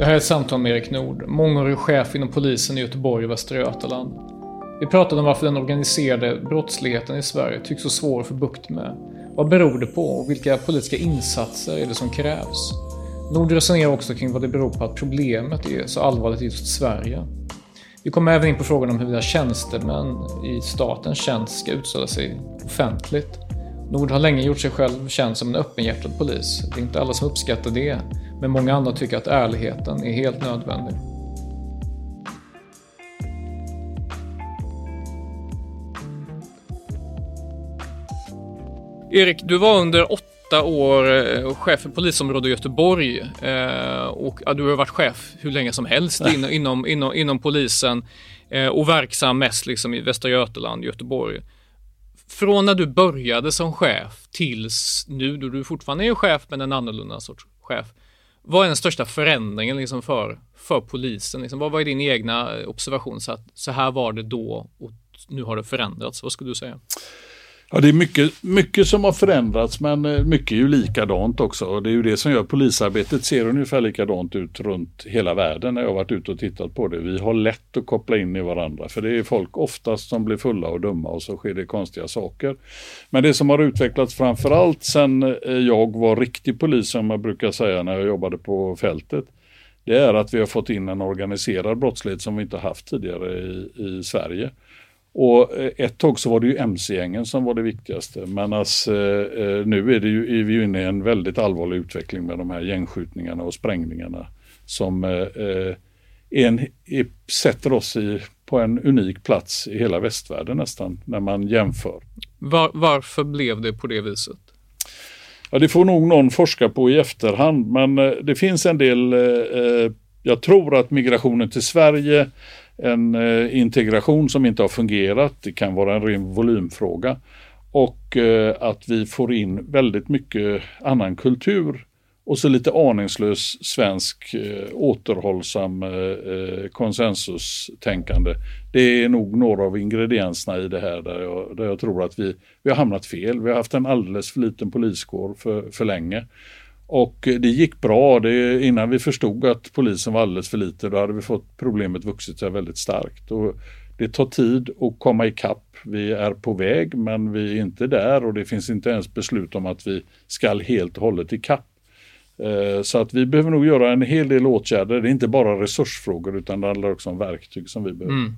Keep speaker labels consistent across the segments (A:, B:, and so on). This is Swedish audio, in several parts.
A: Det här är ett samtal med Erik Nord, mångårig chef inom polisen i Göteborg och Västra Götaland. Vi pratade om varför den organiserade brottsligheten i Sverige tycks så svår att få bukt med. Vad beror det på och vilka politiska insatser är det som krävs? Nord resonerar också kring vad det beror på att problemet är så allvarligt i just Sverige. Vi kommer även in på frågan om huruvida tjänstemän i statens tjänst ska utsätta sig offentligt. Nord har länge gjort sig själv känd som en öppenhjärtad polis. Det är inte alla som uppskattar det, men många andra tycker att ärligheten är helt nödvändig. Erik, du var under åtta år eh, chef för polisområde Göteborg eh, och du har varit chef hur länge som helst in, inom, inom, inom polisen eh, och verksam mest liksom i Västra Götaland, Göteborg. Från när du började som chef tills nu då du fortfarande är chef men en annorlunda sorts chef. Vad är den största förändringen liksom för, för polisen? Liksom, vad var din egna observation? Så, att, så här var det då och nu har det förändrats. Vad skulle du säga?
B: Ja, det är mycket, mycket som har förändrats men eh, mycket är ju likadant också. Och det är ju det som gör polisarbetet ser ungefär likadant ut runt hela världen när jag har varit ute och tittat på det. Vi har lätt att koppla in i varandra för det är folk oftast som blir fulla och dumma och så sker det konstiga saker. Men det som har utvecklats framförallt sen eh, jag var riktig polis som jag brukar säga när jag jobbade på fältet det är att vi har fått in en organiserad brottslighet som vi inte haft tidigare i, i Sverige. Och eh, ett tag så var det ju mc-gängen som var det viktigaste. Men alltså, eh, nu är, det ju, är vi ju inne i en väldigt allvarlig utveckling med de här gängskjutningarna och sprängningarna. Som eh, en, sätter oss i, på en unik plats i hela västvärlden nästan när man jämför.
A: Var, varför blev det på det viset?
B: Ja, det får nog någon forska på i efterhand men det finns en del, jag tror att migrationen till Sverige en eh, integration som inte har fungerat. Det kan vara en ren volymfråga. Och eh, att vi får in väldigt mycket annan kultur och så lite aningslös svensk eh, återhållsam konsensustänkande. Det är nog några av ingredienserna i det här där jag, där jag tror att vi, vi har hamnat fel. Vi har haft en alldeles för liten poliskår för, för länge. Och det gick bra. Det, innan vi förstod att polisen var alldeles för lite, då hade vi fått problemet vuxit sig väldigt starkt. Och det tar tid att komma ikapp. Vi är på väg, men vi är inte där och det finns inte ens beslut om att vi ska helt och hållet ikapp. Eh, så att vi behöver nog göra en hel del åtgärder. Det är inte bara resursfrågor utan det handlar också om verktyg som vi behöver. Mm.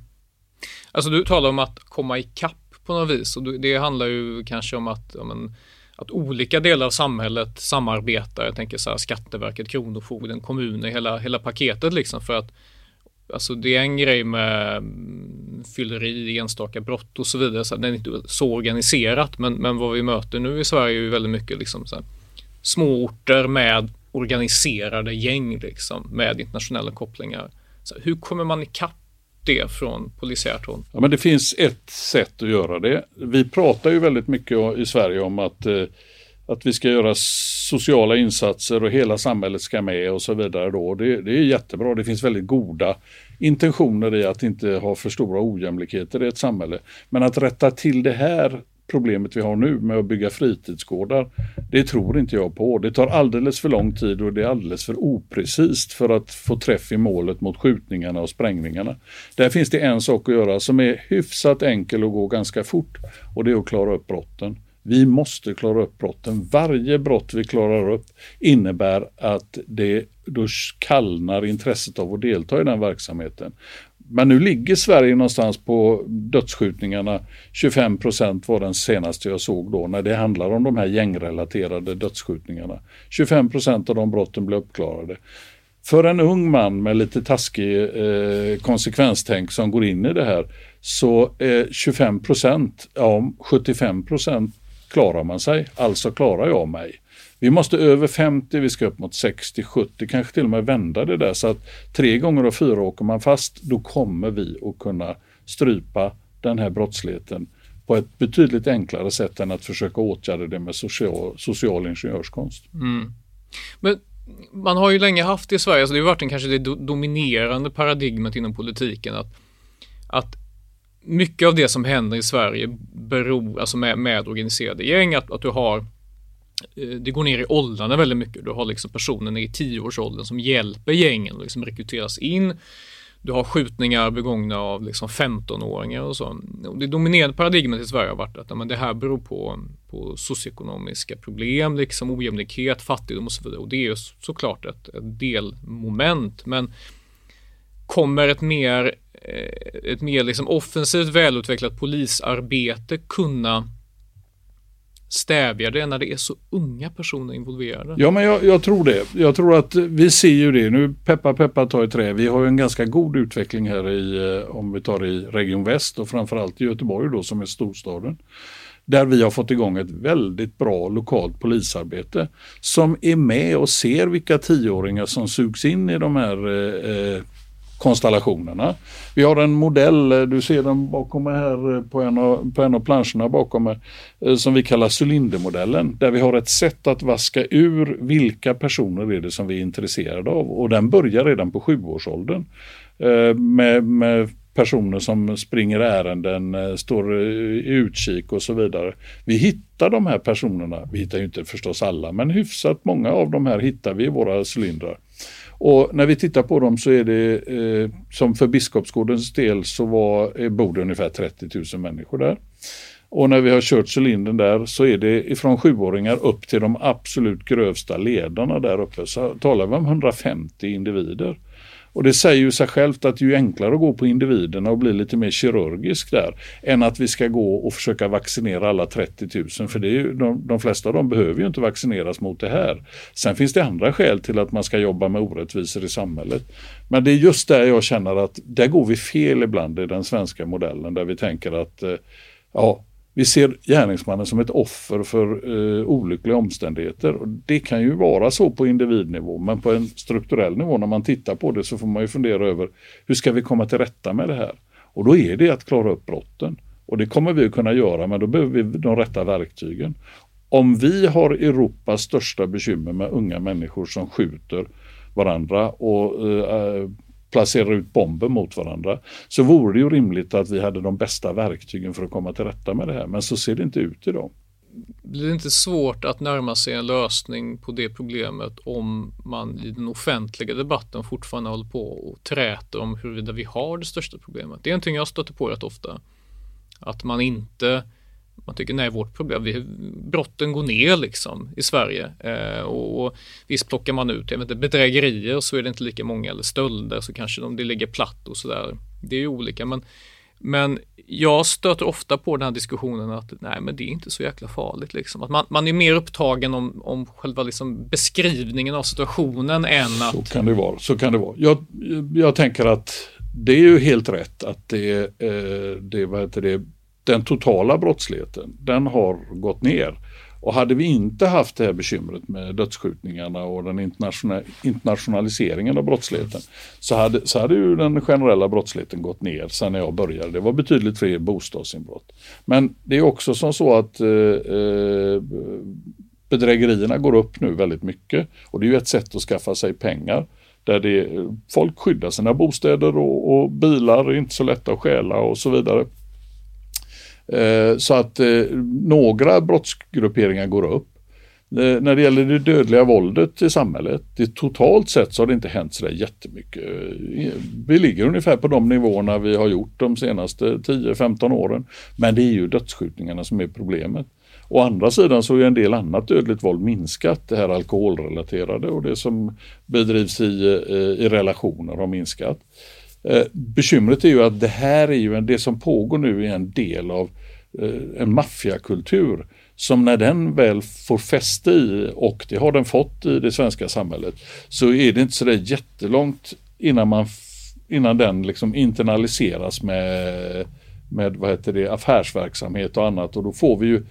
A: Alltså du talar om att komma ikapp på något vis och det handlar ju kanske om att ja, men, att olika delar av samhället samarbetar. Jag tänker så här Skatteverket, Kronofogden, kommuner, hela, hela paketet liksom för att Alltså det är en grej med mm, fylleri, enstaka brott och så vidare. Så det är inte så organiserat men, men vad vi möter nu i Sverige är ju väldigt mycket liksom så här, småorter med organiserade gäng liksom med internationella kopplingar. Så hur kommer man ikapp det från polisiärt håll?
B: Ja, men det finns ett sätt att göra det. Vi pratar ju väldigt mycket i Sverige om att, eh, att vi ska göra sociala insatser och hela samhället ska med och så vidare. Då. Det, det är jättebra. Det finns väldigt goda intentioner i att inte ha för stora ojämlikheter i ett samhälle. Men att rätta till det här problemet vi har nu med att bygga fritidsgårdar, det tror inte jag på. Det tar alldeles för lång tid och det är alldeles för oprecist för att få träff i målet mot skjutningarna och sprängningarna. Där finns det en sak att göra som är hyfsat enkel och går ganska fort och det är att klara upp brotten. Vi måste klara upp brotten. Varje brott vi klarar upp innebär att det då kallnar intresset av att delta i den verksamheten. Men nu ligger Sverige någonstans på dödsskjutningarna. 25 procent var den senaste jag såg då när det handlar om de här gängrelaterade dödsskjutningarna. 25 procent av de brotten blev uppklarade. För en ung man med lite taskig eh, konsekvenstänk som går in i det här så eh, är 25 procent, ja 75 procent klarar man sig, alltså klarar jag mig. Vi måste över 50, vi ska upp mot 60, 70, kanske till och med vända det där så att tre gånger av fyra åker man fast, då kommer vi att kunna strypa den här brottsligheten på ett betydligt enklare sätt än att försöka åtgärda det med social, social ingenjörskonst. Mm.
A: Men man har ju länge haft i Sverige, så det har varit en, kanske det dominerande paradigmet inom politiken att, att mycket av det som händer i Sverige beror, alltså med, med organiserade gäng, att, att du har Eh, det går ner i åldrarna väldigt mycket. Du har liksom personer i tioårsåldern som hjälper gängen och liksom rekryteras in. Du har skjutningar begångna av liksom 15-åringar och så. Och det dominerande paradigmet i Sverige har varit att men det här beror på, på socioekonomiska problem, liksom ojämlikhet, fattigdom och så vidare. Och det är ju såklart ett, ett delmoment. Men kommer ett mer eh, ett mer liksom offensivt välutvecklat polisarbete kunna stävja det när det är så unga personer involverade?
B: Ja, men jag, jag, tror det. Jag tror att vi ser ju det nu. Peppa peppa tar i trä. Vi har ju en ganska god utveckling här i, eh, om vi tar i Region Väst och framförallt i Göteborg då som är storstaden. Där vi har fått igång ett väldigt bra lokalt polisarbete som är med och ser vilka tioåringar som sugs in i de här eh, eh konstellationerna. Vi har en modell, eh, du ser den bakom mig här eh, på en av, på en av planscherna bakom mig, eh, som vi kallar cylindermodellen. Där vi har ett sätt att vaska ur vilka personer är det som vi är intresserade av. Och den börjar redan på sjuårsåldern. Med, med personer som springer ärenden, står i utkik och så vidare. Vi hittar de här personerna, vi hittar ju inte förstås alla, men hyfsat många av de här hittar vi i våra cylindrar. Och när vi tittar på dem så är det eh, som för Biskopsgårdens del så var, eh, bor det ungefär 30 000 människor där. Och när vi har kört cylindern där så är det ifrån sjuåringar upp till de absolut grövsta ledarna där uppe så talar vi om 150 individer. Och det säger ju sig självt att det är enklare att gå på individerna och bli lite mer kirurgisk där än att vi ska gå och försöka vaccinera alla 30 000 för det är ju, de, de flesta av dem behöver ju inte vaccineras mot det här. Sen finns det andra skäl till att man ska jobba med orättvisor i samhället. Men det är just där jag känner att där går vi fel ibland i den svenska modellen där vi tänker att eh, ja, vi ser gärningsmannen som ett offer för eh, olyckliga omständigheter. Och det kan ju vara så på individnivå men på en strukturell nivå när man tittar på det så får man ju fundera över hur ska vi komma till rätta med det här? Och då är det att klara upp brotten. Och det kommer vi att kunna göra men då behöver vi de rätta verktygen. Om vi har Europas största bekymmer med unga människor som skjuter varandra och eh, placerar ut bomber mot varandra så vore det ju rimligt att vi hade de bästa verktygen för att komma till rätta med det här. Men så ser det inte ut idag.
A: Blir det inte svårt att närma sig en lösning på det problemet om man i den offentliga debatten fortfarande håller på och träter om huruvida vi har det största problemet? Det är någonting jag stöter på rätt ofta. Att man inte man tycker nej, vårt problem, vi, brotten går ner liksom i Sverige. Eh, och, och visst plockar man ut jag vet inte, bedrägerier så är det inte lika många, eller stölder så kanske de, det ligger platt och sådär. Det är ju olika, men, men jag stöter ofta på den här diskussionen att nej, men det är inte så jäkla farligt. Liksom. Att man, man är mer upptagen om, om själva liksom beskrivningen av situationen än att...
B: Så kan det vara. Så kan det vara. Jag, jag tänker att det är ju helt rätt att det, eh, det, vad heter det den totala brottsligheten, den har gått ner. Och hade vi inte haft det här bekymret med dödsskjutningarna och den internationaliseringen av brottsligheten så hade, så hade ju den generella brottsligheten gått ner sen när jag började. Det var betydligt fler bostadsinbrott. Men det är också som så att eh, eh, bedrägerierna går upp nu väldigt mycket och det är ju ett sätt att skaffa sig pengar där det, folk skyddar sina bostäder och, och bilar är inte så lätta att stjäla och så vidare. Eh, så att eh, några brottsgrupperingar går upp. Eh, när det gäller det dödliga våldet i samhället, det, totalt sett så har det inte hänt sådär jättemycket. Vi ligger ungefär på de nivåerna vi har gjort de senaste 10-15 åren. Men det är ju dödsskjutningarna som är problemet. Å andra sidan så är en del annat dödligt våld minskat. Det här alkoholrelaterade och det som bedrivs i, i relationer har minskat. Eh, bekymret är ju att det här är ju en, det som pågår nu är en del av eh, en maffiakultur som när den väl får fäste i, och det har den fått i det svenska samhället, så är det inte så där jättelångt innan, man, innan den liksom internaliseras med, med vad heter det, affärsverksamhet och annat. Och då får vi ju,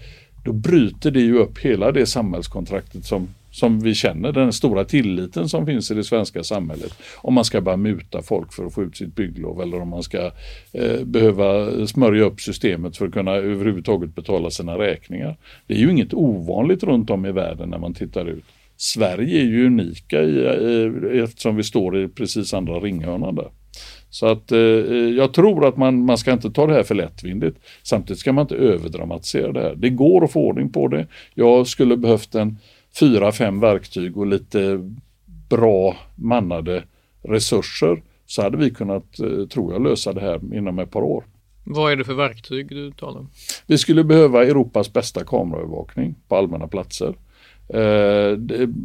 B: då bryter det ju upp hela det samhällskontraktet som som vi känner, den stora tilliten som finns i det svenska samhället. Om man ska börja muta folk för att få ut sitt bygglov eller om man ska eh, behöva smörja upp systemet för att kunna överhuvudtaget betala sina räkningar. Det är ju inget ovanligt runt om i världen när man tittar ut. Sverige är ju unika i, i, eftersom vi står i precis andra ringhörnan där. Så att eh, eh, jag tror att man, man ska inte ta det här för lättvindigt. Samtidigt ska man inte överdramatisera det här. Det går att få ordning på det. Jag skulle behövt en fyra, fem verktyg och lite bra mannade resurser så hade vi kunnat, eh, tror jag, lösa det här inom ett par år.
A: Vad är det för verktyg du talar om?
B: Vi skulle behöva Europas bästa kameraövervakning på allmänna platser. Eh,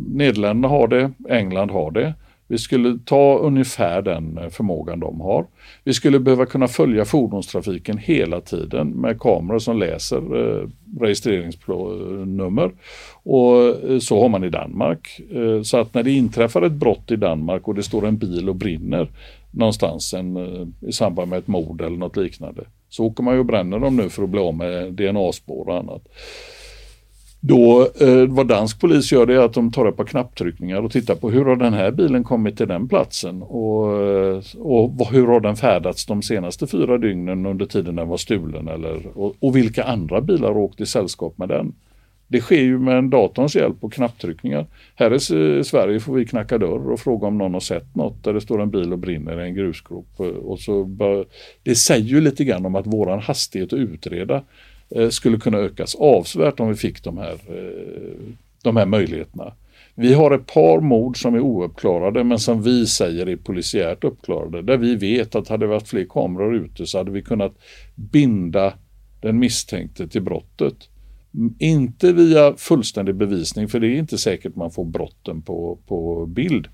B: Nederländerna har det, England har det. Vi skulle ta ungefär den eh, förmågan de har. Vi skulle behöva kunna följa fordonstrafiken hela tiden med kameror som läser eh, registreringsnummer. Och eh, så har man i Danmark. Eh, så att när det inträffar ett brott i Danmark och det står en bil och brinner någonstans en, i samband med ett mord eller något liknande så åker man ju och bränner dem nu för att bli av med DNA-spår och annat. Då, eh, vad dansk polis gör det är att de tar ett par knapptryckningar och tittar på hur har den här bilen kommit till den platsen och, eh, och hur har den färdats de senaste fyra dygnen under tiden den var stulen eller, och, och vilka andra bilar har åkt i sällskap med den. Det sker ju med en datorns hjälp och knapptryckningar. Här i Sverige får vi knacka dörr och fråga om någon har sett något där det står en bil och brinner i en grusgrop. Och så bör, det säger ju lite grann om att våran hastighet att utreda Eh, skulle kunna ökas avsevärt om vi fick de här, eh, de här möjligheterna. Vi har ett par mord som är ouppklarade men som vi säger är polisiärt uppklarade. Där vi vet att hade det varit fler kameror ute så hade vi kunnat binda den misstänkte till brottet. Inte via fullständig bevisning för det är inte säkert man får brotten på, på bild.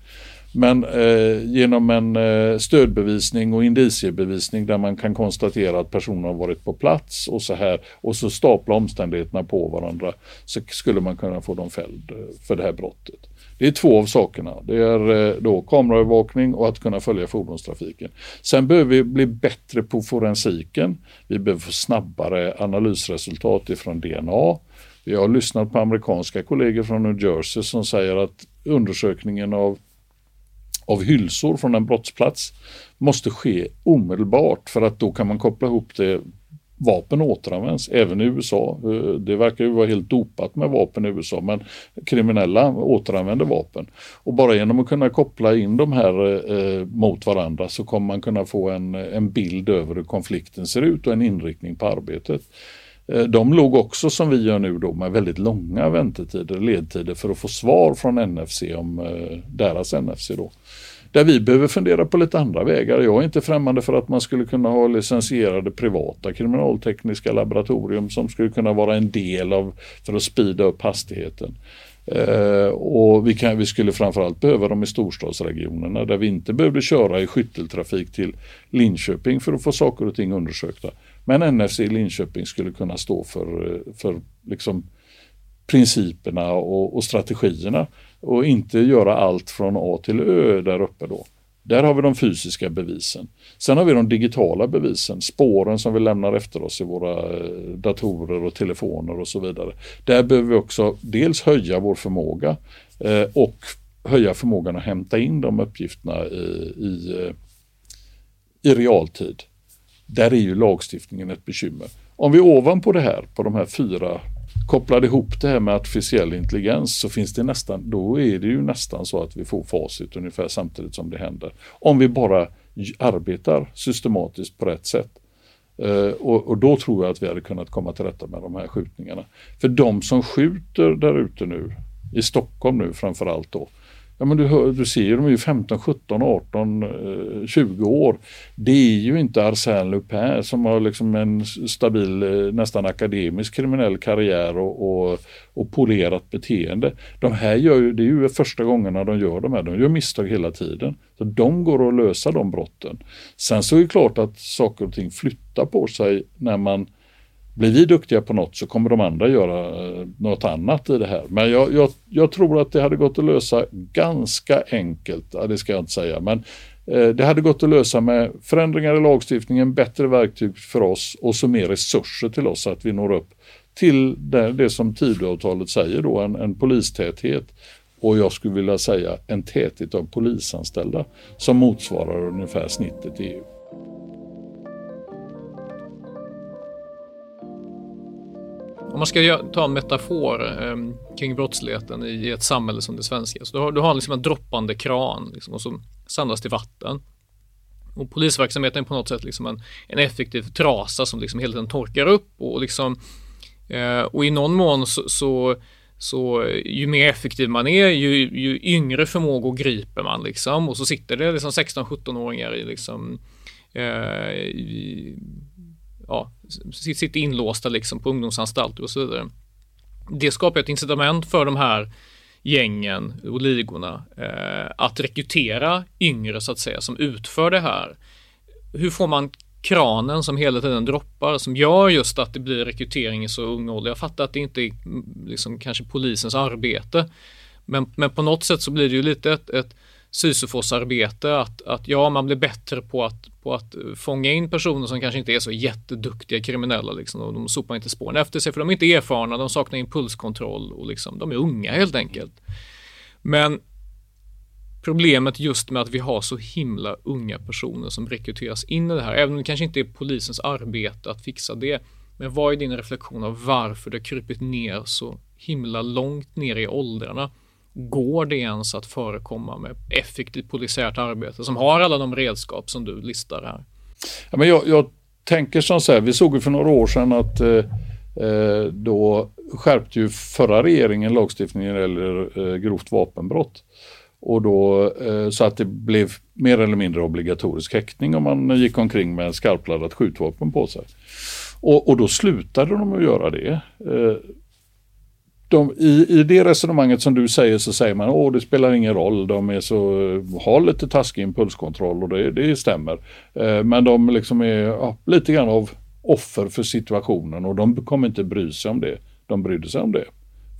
B: Men eh, genom en eh, stödbevisning och indiciebevisning där man kan konstatera att personen har varit på plats och så här och så stapla omständigheterna på varandra så skulle man kunna få dem fälld eh, för det här brottet. Det är två av sakerna. Det är eh, då kameraövervakning och att kunna följa fordonstrafiken. Sen behöver vi bli bättre på forensiken. Vi behöver få snabbare analysresultat ifrån DNA. Vi har lyssnat på amerikanska kollegor från New Jersey som säger att undersökningen av av hylsor från en brottsplats måste ske omedelbart för att då kan man koppla ihop det vapen återanvänds, även i USA. Eh, det verkar ju vara helt dopat med vapen i USA, men kriminella återanvänder vapen. Och bara genom att kunna koppla in de här eh, mot varandra så kommer man kunna få en, en bild över hur konflikten ser ut och en inriktning på arbetet. Eh, de låg också som vi gör nu då med väldigt långa väntetider, ledtider för att få svar från NFC om eh, deras NFC då. Där vi behöver fundera på lite andra vägar. Jag är inte främmande för att man skulle kunna ha licensierade privata kriminaltekniska laboratorium som skulle kunna vara en del av för att spida upp hastigheten. Eh, och vi, kan, vi skulle framförallt behöva dem i storstadsregionerna där vi inte behövde köra i skytteltrafik till Linköping för att få saker och ting undersökta. Men NFC i Linköping skulle kunna stå för, för liksom principerna och, och strategierna och inte göra allt från A till Ö där uppe då. Där har vi de fysiska bevisen. Sen har vi de digitala bevisen, spåren som vi lämnar efter oss i våra eh, datorer och telefoner och så vidare. Där behöver vi också dels höja vår förmåga eh, och höja förmågan att hämta in de uppgifterna i, i, eh, i realtid. Där är ju lagstiftningen ett bekymmer. Om vi ovanpå det här, på de här fyra kopplade ihop det här med artificiell intelligens så finns det nästan, då är det ju nästan så att vi får facit ungefär samtidigt som det händer. Om vi bara arbetar systematiskt på rätt sätt. Uh, och, och, då tror jag att vi hade kunnat komma till rätta med de här skjutningarna. För de som skjuter där ute nu, i Stockholm nu framförallt då, Ja, men du, hör, du ser ju, de är ju 15, 17, 18, 20 år. Det är ju inte Arsène Lupin som har liksom en stabil, eh, nästan akademisk kriminell karriär och, och, och polerat beteende. De här gör ju, det är ju första gångerna de gör de här, de gör misstag hela tiden. Så de går att lösa de brotten. Sen så är det klart att saker och ting flyttar på sig när man blir vi duktiga på något så kommer de andra göra eh, något annat i det här. Men jag, jag, jag tror att det hade gått att lösa ganska enkelt, ja, det ska jag inte säga, men eh, det hade gått att lösa med förändringar i lagstiftningen, bättre verktyg för oss och så mer resurser till oss så att vi når upp till det, det som Tidöavtalet säger då, en, en polistäthet och jag skulle vilja säga en täthet av polisanställda som motsvarar ungefär snittet i EU.
A: Om man ska ta en metafor eh, kring brottsligheten i ett samhälle som det svenska. Så du har, du har liksom en droppande kran liksom, och som sandas till vatten. Och polisverksamheten är på något sätt liksom en, en effektiv trasa som liksom hela tiden torkar upp och, liksom, eh, och i någon mån så, så, så, eh, ju mer effektiv man är ju, ju yngre förmågor griper man liksom och så sitter det liksom 16-17-åringar i liksom eh, i, ja, sitter inlåsta liksom på ungdomsanstalter och så vidare. Det skapar ett incitament för de här gängen och ligorna eh, att rekrytera yngre så att säga som utför det här. Hur får man kranen som hela tiden droppar som gör just att det blir rekrytering i så ung ålder. Jag fattar att det inte är mm, liksom kanske polisens arbete. Men, men på något sätt så blir det ju lite ett, ett Sisyfosarbete att, att ja, man blir bättre på att, på att eh, fånga in personer som kanske inte är så jätteduktiga kriminella liksom, och de sopar inte spåren efter sig för de är inte erfarna, de saknar impulskontroll och liksom, de är unga helt enkelt. Men problemet just med att vi har så himla unga personer som rekryteras in i det här, även om det kanske inte är polisens arbete att fixa det. Men vad är din reflektion av varför det krupit ner så himla långt ner i åldrarna? Går det ens att förekomma med effektivt polisiärt arbete som har alla de redskap som du listar här?
B: Ja, men jag, jag tänker som så här, vi såg ju för några år sedan att eh, eh då skärpte ju förra regeringen lagstiftningen när det gäller eh, grovt vapenbrott. Och då, eh, så att det blev mer eller mindre obligatorisk häktning om man gick omkring med skarpladdat skjutvapen på sig. Och, och då slutade de att göra det. Eh, de, i, I det resonemanget som du säger så säger man att det spelar ingen roll, de är så, har lite taskig impulskontroll och det, det stämmer. Eh, men de liksom är ja, lite grann av offer för situationen och de kommer inte bry sig om det. De brydde sig om det.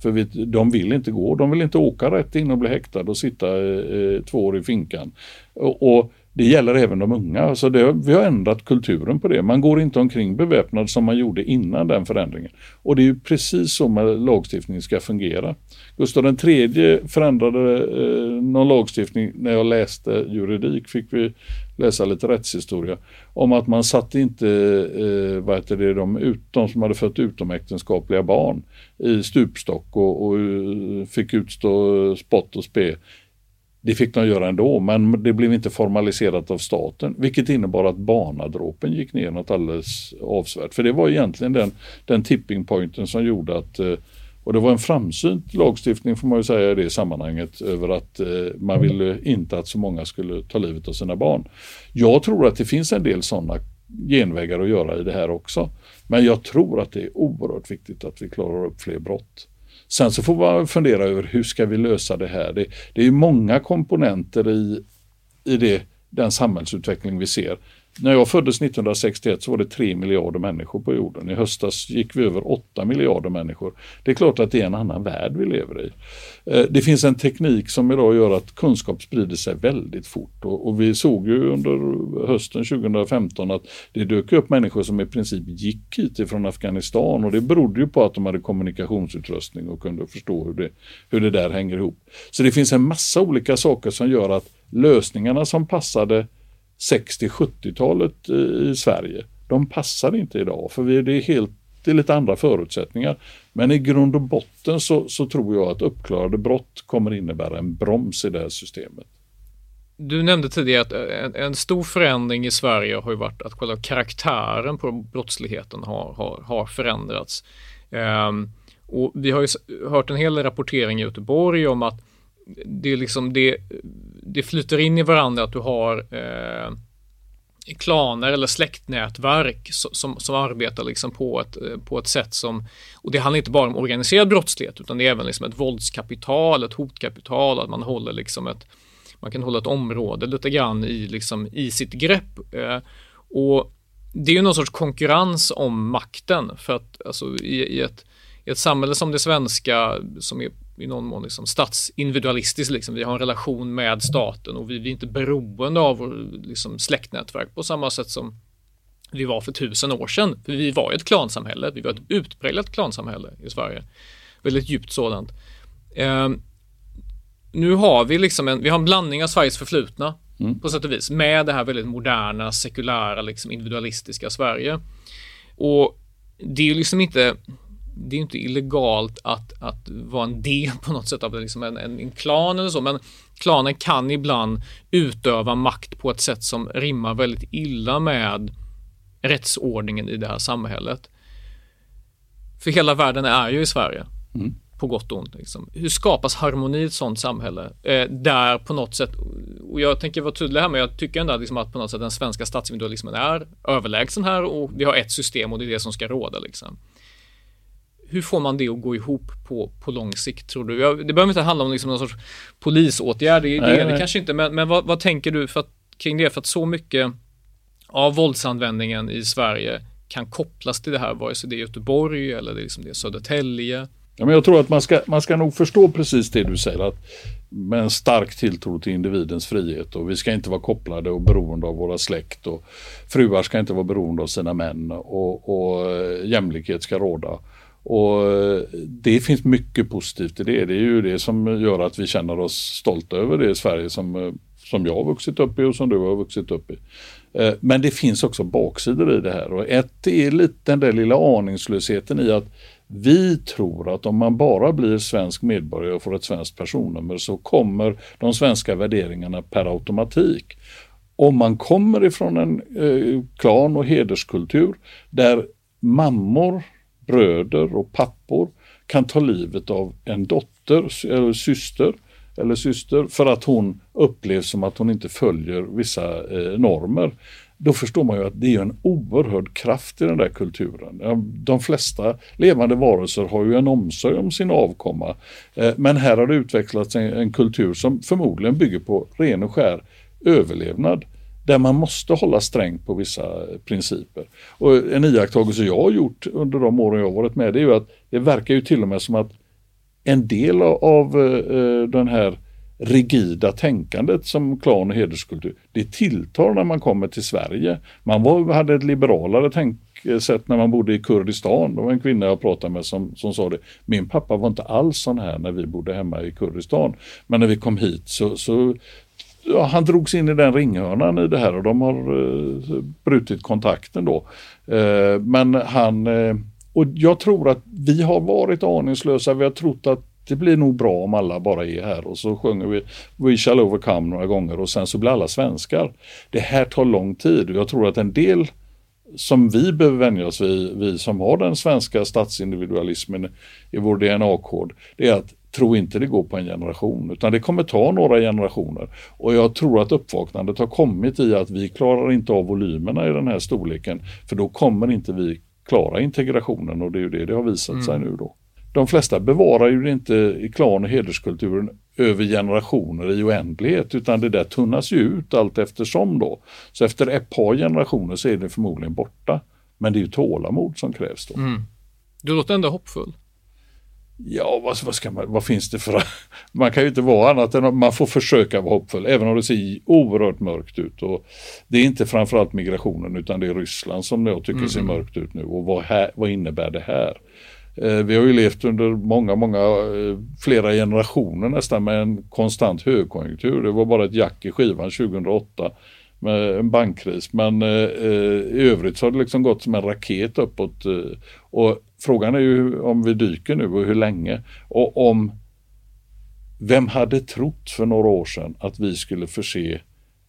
B: För vi, de vill inte gå, de vill inte åka rätt in och bli häktade och sitta eh, eh två år i finkan. Och, och det gäller även de unga. Alltså det, vi har ändrat kulturen på det. Man går inte omkring beväpnad som man gjorde innan den förändringen. Och det är ju precis så med lagstiftning ska fungera. Gustav III förändrade eh, någon lagstiftning när jag läste juridik, fick vi läsa lite rättshistoria, om att man satte inte eh, vad heter det, de, ut, de som hade fött utomäktenskapliga barn i stupstock och, och eh, fick utstå spott och spe det fick de göra ändå, men det blev inte formaliserat av staten, vilket innebar att barnadråpen gick ner något alldeles avsevärt. För det var egentligen den, den tipping pointen som gjorde att eh, och det var en framsynt lagstiftning får man ju säga i det sammanhanget över att eh, man ville inte att så många skulle ta livet av sina barn. Jag tror att det finns en del sådana genvägar att göra i det här också. Men jag tror att det är oerhört viktigt att vi klarar upp fler brott. Sen så får man fundera över hur ska vi lösa det här. Det, det är många komponenter i, i det, den samhällsutveckling vi ser. När jag föddes 1961 så var det 3 miljarder människor på jorden. I höstas gick vi över 8 miljarder människor. Det är klart att det är en annan värld vi lever i. Eh, det finns en teknik som idag gör att kunskap sprider sig väldigt fort och, vi såg ju under hösten 2015 att det dök upp människor som i princip gick hit ifrån Afghanistan och det berodde ju på att de hade kommunikationsutrustning och kunde förstå hur det, hur det där hänger ihop. Så det finns en massa olika saker som gör att lösningarna som passade 60-70-talet i Sverige, de passar inte idag för vi, det, är helt, det är lite andra förutsättningar. Men i grund och botten så, så tror jag att uppklarade brott kommer innebära en broms i det här systemet.
A: du nämnde tidigare att en, en, stor förändring i Sverige har ju varit att själva karaktären på brottsligheten har, har, har förändrats. Ehm, och vi har ju hört en hel del rapportering i Göteborg om att det, liksom det, det flyter in i varandra att du har eh, klaner eller släktnätverk som, som arbetar liksom på, ett, eh, på ett sätt som, och det handlar inte bara om organiserad brottslighet utan det är även liksom ett våldskapital, ett hotkapital, att man håller liksom ett, man kan hålla ett område lite grann i, liksom, i sitt grepp. Eh, och det är ju någon sorts konkurrens om makten för att alltså, i, i, ett, i ett samhälle som det svenska som är i någon mån liksom statsindividualistiskt. Liksom. Vi har en relation med staten och vi, vi är inte beroende av liksom, släktnätverk på samma sätt som vi var för tusen år sedan. För vi var ett klansamhälle, vi var ett utpräglat klansamhälle i Sverige. Väldigt djupt sådant. Eh, nu har vi liksom en, vi har en blandning av Sveriges förflutna mm. på sätt och vis med det här väldigt moderna, sekulära, liksom individualistiska Sverige. Och det är ju liksom inte det är inte illegalt att, att vara en del på något sätt av liksom en, en, en klan eller så, men klanen kan ibland utöva makt på ett sätt som rimmar väldigt illa med rättsordningen i det här samhället. För hela världen är ju i Sverige. Mm. På gott och ont. Liksom. Hur skapas harmoni i ett sådant samhälle? Eh, där på något sätt, och jag tänker vara tydlig här, men jag tycker ändå liksom att på något sätt den svenska statsindividualismen är överlägsen här och vi har ett system och det är det som ska råda. Liksom hur får man det att gå ihop på, på lång sikt tror du? Det behöver inte handla om liksom någon sorts polisåtgärd, det, nej, det, det kanske inte, men, men vad, vad, tänker du för att, kring det? För att så mycket av våldsanvändningen i Sverige kan kopplas till det här, vare sig det är Göteborg eller det är, liksom det är Södertälje.
B: Ja, men jag tror att man ska, man ska nog förstå precis det du säger, att med en stark tilltro till individens frihet och vi ska inte vara kopplade och beroende av våra släkt och fruar ska inte vara beroende av sina män och, och eh, jämlikhet ska råda. Och eh, det finns mycket positivt i det. Det är ju det som gör att vi känner oss stolta över det Sverige som, eh, som jag har vuxit upp i och som du har vuxit upp i. Eh, men det finns också baksidor i det här och ett är lite den där lilla aningslösheten i att vi tror att om man bara blir svensk medborgare och får ett svenskt personnummer så kommer de svenska värderingarna per automatik. Om man kommer ifrån en eh, klan och hederskultur där mammor bröder och pappor kan ta livet av en dotter eller syster eller syster för att hon upplevs som att hon inte följer vissa eh, normer. Då förstår man ju att det är en oerhörd kraft i den där kulturen. De flesta levande varelser har ju en omsorg om sin avkomma. Eh, men här har det utvecklats en, en kultur som förmodligen bygger på ren och skär överlevnad där man måste hålla strängt på vissa principer. Och en iakttagelse jag har gjort under de åren jag har varit med det är ju att det verkar ju till och med som att en del av uh, den här rigida tänkandet som klan och hederskultur, det tilltar när man kommer till Sverige. Man var, hade ett liberalare tänkesätt när man bodde i Kurdistan. Det var en kvinna jag pratade med som, som sa det. Min pappa var inte alls sån här när vi bodde hemma i Kurdistan. Men när vi kom hit så, så ja, han drogs in i den ringhörnan i det här och de har eh, brutit kontakten då. Eh, men han, eh, och jag tror att vi har varit aningslösa, vi har trott att det blir nog bra om alla bara är här och så sjunger vi We shall overcome några gånger och sen så blir alla svenskar. Det här tar lång tid och jag tror att en del som vi behöver vänja oss vid, vi som har den svenska statsindividualismen i vår DNA-kod, det är att tro inte det går på en generation utan det kommer ta några generationer. Och jag tror att uppvaknandet har kommit i att vi klarar inte av volymerna i den här storleken för då kommer inte vi klara integrationen och det är ju det det har visat mm. sig nu då. De flesta bevarar ju inte i klan och hederskulturen över generationer i oändlighet utan det där tunnas ju ut allt eftersom då. Så efter ett par generationer så är det förmodligen borta. Men det är ju tålamod som krävs då. Mm.
A: Du låter ändå hoppfull.
B: Ja, vad, vad, ska man, vad finns det för... Man kan ju inte vara annat än att man får försöka vara hoppfull, även om det ser oerhört mörkt ut. Och det är inte framförallt migrationen utan det är Ryssland som jag tycker mm. ser mörkt ut nu. Och vad, här, vad innebär det här? Eh, vi har ju levt under många, många, eh, flera generationer nästan med en konstant högkonjunktur. Det var bara ett jack i skivan 2008 med en bankkris. Men eh, eh, i övrigt så har det liksom gått som en raket uppåt. Eh, och frågan är ju om vi dyker nu och hur länge. Och om Vem hade trott för några år sedan att vi skulle förse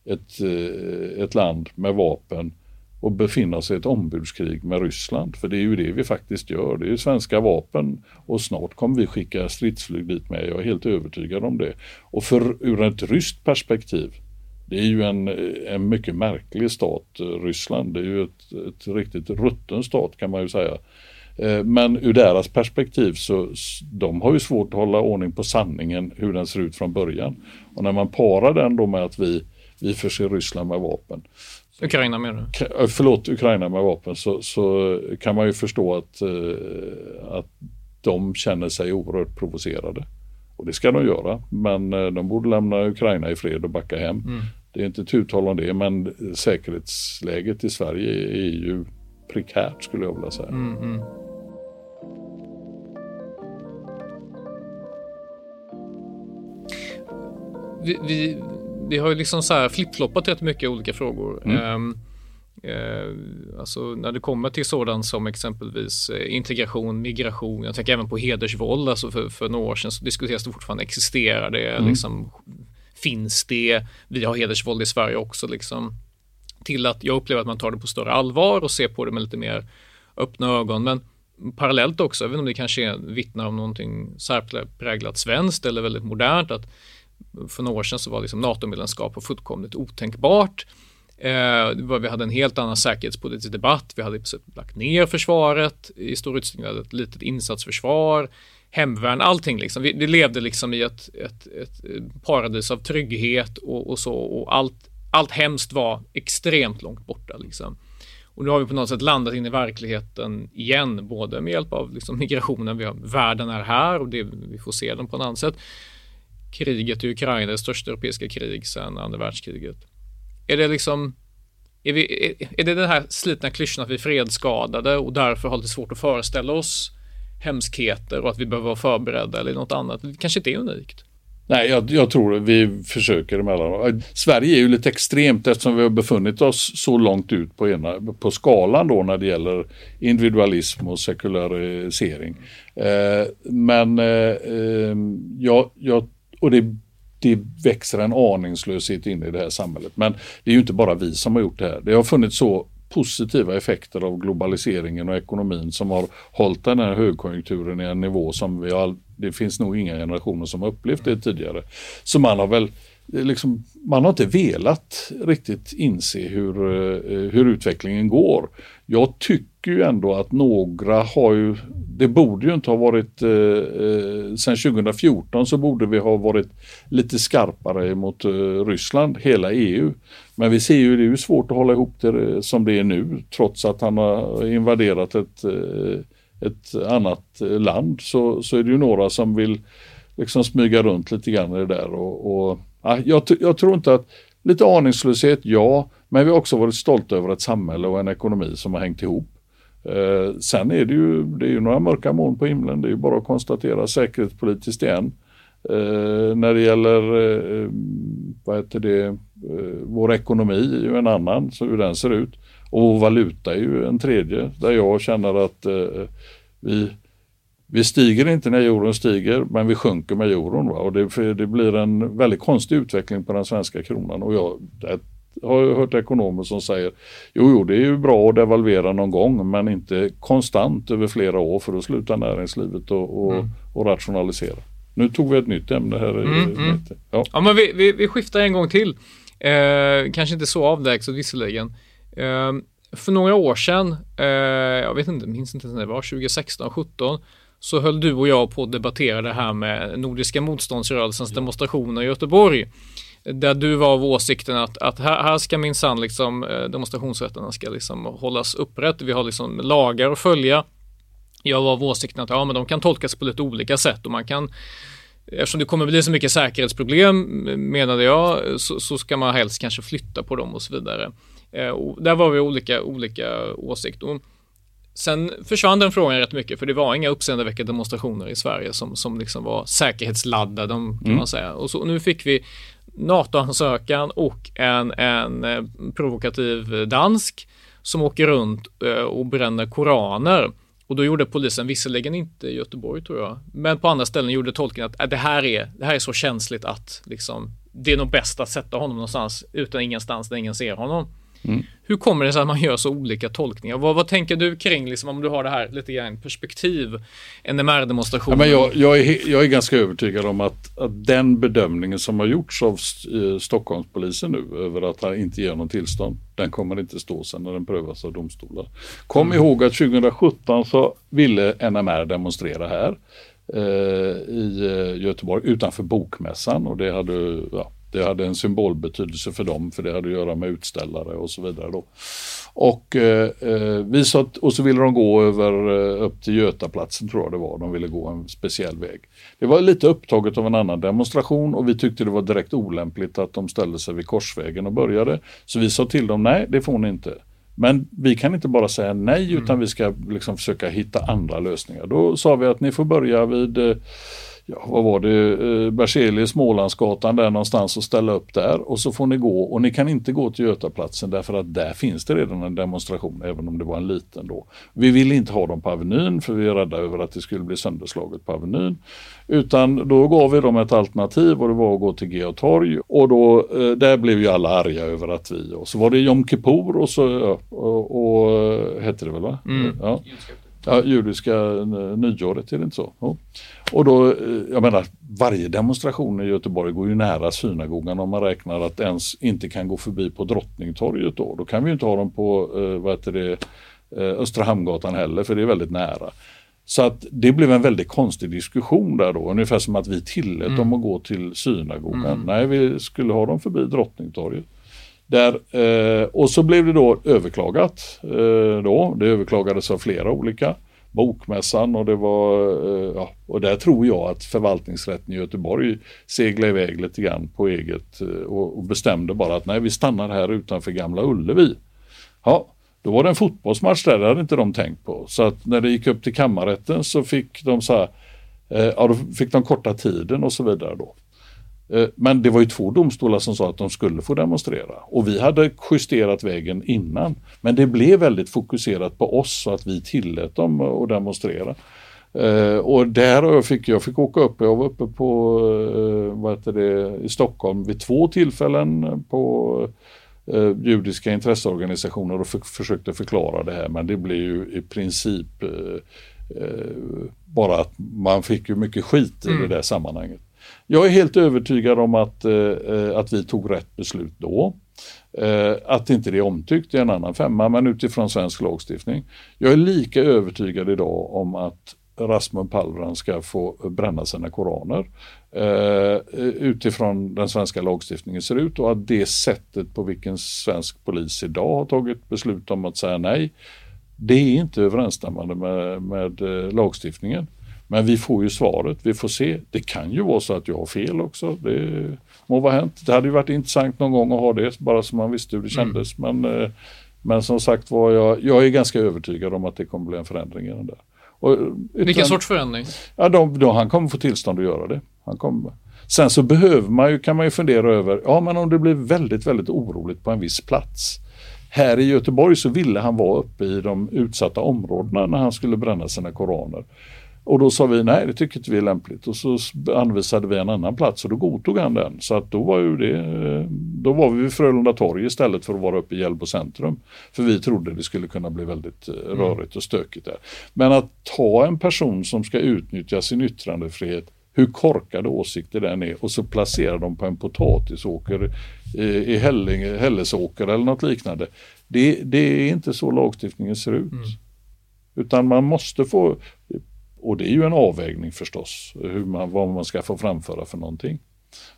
B: ett, eh, ett land med vapen och befinna sig i ett ombudskrig med Ryssland. För det är ju det vi faktiskt gör. Det är ju svenska vapen och snart kommer vi skicka stridsflyg dit med. Jag är helt övertygad om det. Och för ur ett ryskt perspektiv det är ju en, en mycket märklig stat, Ryssland. Det är ju ett, ett riktigt rutten stat kan man ju säga. Eh, men ur deras perspektiv så de har ju svårt att hålla ordning på sanningen hur den ser ut från början. Och när man parar den då med att vi, vi förser Ryssland med vapen.
A: Ukraina menar
B: du? Eh, förlåt, Ukraina med vapen så, så kan man ju förstå att, eh, att de känner sig oerhört provocerade. Och det ska de göra, men de borde lämna Ukraina i fred och backa hem. Mm. Det är inte tu om det, men säkerhetsläget i Sverige är ju prekärt skulle jag vilja säga. Mm, mm.
A: vi, vi, vi har ju liksom så här flipfloppat rätt mycket olika frågor. Mm. Um, alltså när det kommer till sådant som exempelvis uh, integration, migration, jag tänker även på hedersvåld, alltså för, för några år sedan så diskuteras det fortfarande, existerar det, mm. liksom, finns det, vi har hedersvåld i Sverige också liksom. Till att jag upplever att man tar det på större allvar och ser på det med lite mer öppna ögon. Men parallellt också, även om det kanske vittnar om någonting särpräglat svenskt eller väldigt modernt, att för några år sedan så var liksom NATO-medlemskap fullkomligt otänkbart. Eh, vi hade en helt annan säkerhetspolitisk debatt. Vi hade lagt ner försvaret i stor utsträckning. Vi hade ett litet insatsförsvar, hemvärn, allting liksom. Vi, vi levde liksom i ett, ett, ett eh, paradis av trygghet och, och, så och allt, allt hemskt var extremt långt borta liksom. Och nu har vi på något sätt landat in i verkligheten igen, både med hjälp av liksom migrationen, vi har, världen är här och det, vi får se den på ett annat sätt kriget i Ukraina, det största europeiska krig sedan andra världskriget. Är det liksom är, vi, är, är, det den här slitna klyschan att vi är fredsskadade och därför har lite svårt att föreställa oss hemskheter och att vi behöver vara förberedda eller något annat? Det kanske inte är unikt.
B: Nej, jag, jag tror vi försöker emellanåt. Sverige är ju lite extremt eftersom vi har befunnit oss så långt ut på, ena, på skalan då när det gäller individualism och sekularisering. Eh, men eh, eh jag, jag och det, det växer en aningslöshet in i det här samhället. Men det är ju inte bara vi som har gjort det här. Det har funnits så positiva effekter av globaliseringen och ekonomin som har hållit den här högkonjunkturen i en nivå som vi har, det finns nog inga generationer som har upplevt det tidigare. Så man har väl eh, liksom, man har inte velat riktigt inse hur, eh, hur utvecklingen går. Jag tycker ju ändå att några har ju, det borde ju inte ha varit, eh, eh sen 2014 så borde vi ha varit lite skarpare mot eh, Ryssland, hela EU. Men vi ser ju, det är ju svårt att hålla ihop det eh, som det är nu, trots att han har invaderat ett, eh, ett annat eh, land så, så är det ju några som vill liksom smyga runt lite grann i det där och, och jag, jag tror inte att, lite aningslöshet ja, men vi har också varit stolta över ett samhälle och en ekonomi som har hängt ihop. Eh, sen är det ju, det är ju några mörka moln på himlen, det är ju bara att konstatera säkerhetspolitiskt igen. Eh, när det gäller eh, vad heter det, eh, vår ekonomi är ju en annan, så hur den ser ut. Och vår valuta är ju en tredje, där jag känner att eh, vi vi stiger inte när euron stiger, men vi sjunker med euron. Va? Och det, det blir en väldigt konstig utveckling på den svenska kronan. Och jag, jag har hört ekonomer som säger, jo, jo, det är ju bra att devalvera någon gång, men inte konstant över flera år för att sluta näringslivet och, och, mm. och rationalisera. Nu tog vi ett nytt ämne här. Mm, mm.
A: Ja. ja, men vi, vi, vi, skiftar en gång till. Eh, kanske inte så avlägset visserligen. Eh, för några år sedan, eh, jag vet inte, minns inte när det var, 2016, 2017 så höll du och jag på att debattera det här med Nordiska motståndsrörelsens demonstrationer i Göteborg. Där du var av åsikten att, att här, här ska minsann liksom eh, demonstrationsrätterna ska liksom hållas upprätt. Vi har liksom lagar att följa. Jag var av åsikten att ja, men de kan tolkas på lite olika sätt och man kan Eftersom det kommer bli så mycket säkerhetsproblem menade jag så, så ska man helst kanske flytta på dem och så vidare. Eh, och där var vi olika, olika åsikter. Sen försvann den frågan rätt mycket för det var inga uppseendeväckande demonstrationer i Sverige som, som liksom var säkerhetsladdade kan mm. man säga. Och så, nu fick vi NATO-ansökan och en, en eh, provokativ dansk som åker runt eh, och bränner koraner Och då gjorde polisen, visserligen inte i Göteborg tror jag, men på andra ställen gjorde tolkningen att äh, det, här är, det här är så känsligt att liksom, det är nog bäst att sätta honom någonstans utan ingenstans där ingen ser honom. Mm. Hur kommer det sig att man gör så olika tolkningar? Vad, vad tänker du kring, liksom, om du har det här lite grann perspektiv, NMR-demonstrationen?
B: Ja, jag, jag, är, jag är ganska övertygad om att, att den bedömningen som har gjorts av eh, Stockholmspolisen nu över att han inte ger någon tillstånd, den kommer inte stå sen när den prövas av domstolar. Kom mm. ihåg att 2017 så ville NMR demonstrera här eh, i eh, Göteborg utanför Bokmässan och det hade ja, det hade en symbolbetydelse för dem för det hade att göra med utställare och så vidare. Då. Och, eh, eh, vi sa, och så ville de gå över eh, upp till Götaplatsen tror jag det var. De ville gå en speciell väg. Det var lite upptaget av en annan demonstration och vi tyckte det var direkt olämpligt att de ställde sig vid korsvägen och började. Så vi sa till dem, nej det får ni inte. Men vi kan inte bara säga nej utan mm. vi ska liksom försöka hitta andra lösningar. Då sa vi att ni får börja vid eh, ja, vad var det, eh, Berzelius, Smålandsgatan där någonstans och ställa upp där och så får ni gå och ni kan inte gå till Götaplatsen därför att där finns det redan en demonstration även om det var en liten då. Vi vill inte ha dem på Avenyn för vi är rädda över att det skulle bli sönderslaget på Avenyn. Utan då gav vi dem ett alternativ och det var att gå till Geo torg och då, eh, där blev ju alla arga över att vi, och så var det Jom Kippur och så, och, och hette det väl va? Mm. Ja. Ja, judiska nyåret, är det inte så? Ja. Och då, eh, jag menar, varje demonstration i Göteborg går ju nära synagogan om man räknar att ens inte kan gå förbi på Drottningtorget då. Då kan vi inte ha dem på, eh, vad heter det, eh, Östra Hamngatan heller, för det är väldigt nära. Så att det blev en väldigt konstig diskussion där då, ungefär som att vi tillät mm. dem att gå till synagogan. Mm. Nej, vi skulle ha dem förbi Drottningtorget. Där, eh, och så blev det då överklagat. Eh, då. Det överklagades av flera olika. Bokmässan och det var, eh, ja, och där tror jag att förvaltningsrätten i Göteborg seglade iväg lite grann på eget eh, och, och bestämde bara att nej vi stannar här utanför Gamla Ullevi. Ja, då var det en fotbollsmatch där, det hade inte de tänkt på. Så att när det gick upp till kammarrätten så fick de så här, eh, ja då fick de korta tiden och så vidare då. Eh, men det var ju två domstolar som sa att de skulle få demonstrera och vi hade justerat vägen innan. Men det blev väldigt fokuserat på oss så att vi tillät dem att demonstrera. Uh, och där fick jag fick åka upp, jag var uppe på uh, vad heter det, i Stockholm vid två tillfällen på uh, judiska intresseorganisationer och för, försökte förklara det här men det blev ju i princip bara att man fick ju mycket skit i mm. det där sammanhanget. Jag är helt övertygad om att, eh, eh, att vi tog rätt beslut då. Eh, att inte det är omtyckt är en annan femma, men utifrån svensk lagstiftning. Jag är lika övertygad idag om att Rasmus Paludan ska få bränna sina koraner eh, eh, utifrån den svenska lagstiftningen ser ut och att det sättet på vilken svensk polis idag har tagit beslut om att säga nej, det är inte överensstämmande med, med eh, lagstiftningen. Men vi får ju svaret, vi får se. Det kan ju vara så att jag har fel också. Det må vara hänt. Det hade ju varit intressant någon gång att ha det, bara så man visste hur det mm. kändes. Mm. Men, eh, men som sagt var, jag, jag är ganska övertygad om att det kommer bli en förändring i den där.
A: Och, utan, Vilken sorts förändring?
B: Ja, de, de, han kommer få tillstånd att göra det. Han kommer. Sen så behöver man ju, kan man ju fundera över, ja men om det blir väldigt, väldigt oroligt på en viss plats. Här i Göteborg så ville han vara uppe i de utsatta områdena när han skulle bränna sina koraner. Och då sa vi nej, det tycker inte vi är lämpligt och så anvisade vi en annan plats och då godtog han den. Så att då var ju det, då var vi vid Frölunda torg istället för att vara uppe i Hjällbo centrum. För vi trodde det skulle kunna bli väldigt eh, mm. rörigt och stökigt där. Men att ta en person som ska utnyttja sin yttrandefrihet hur korkade åsikter den är och så placera dem på en potatisåker i Hällinge, Hällesåker eller något liknande. Det, det, är inte så lagstiftningen ser ut. Mm. Utan man måste få, och det är ju en avvägning förstås, hur man, vad man ska få framföra för någonting.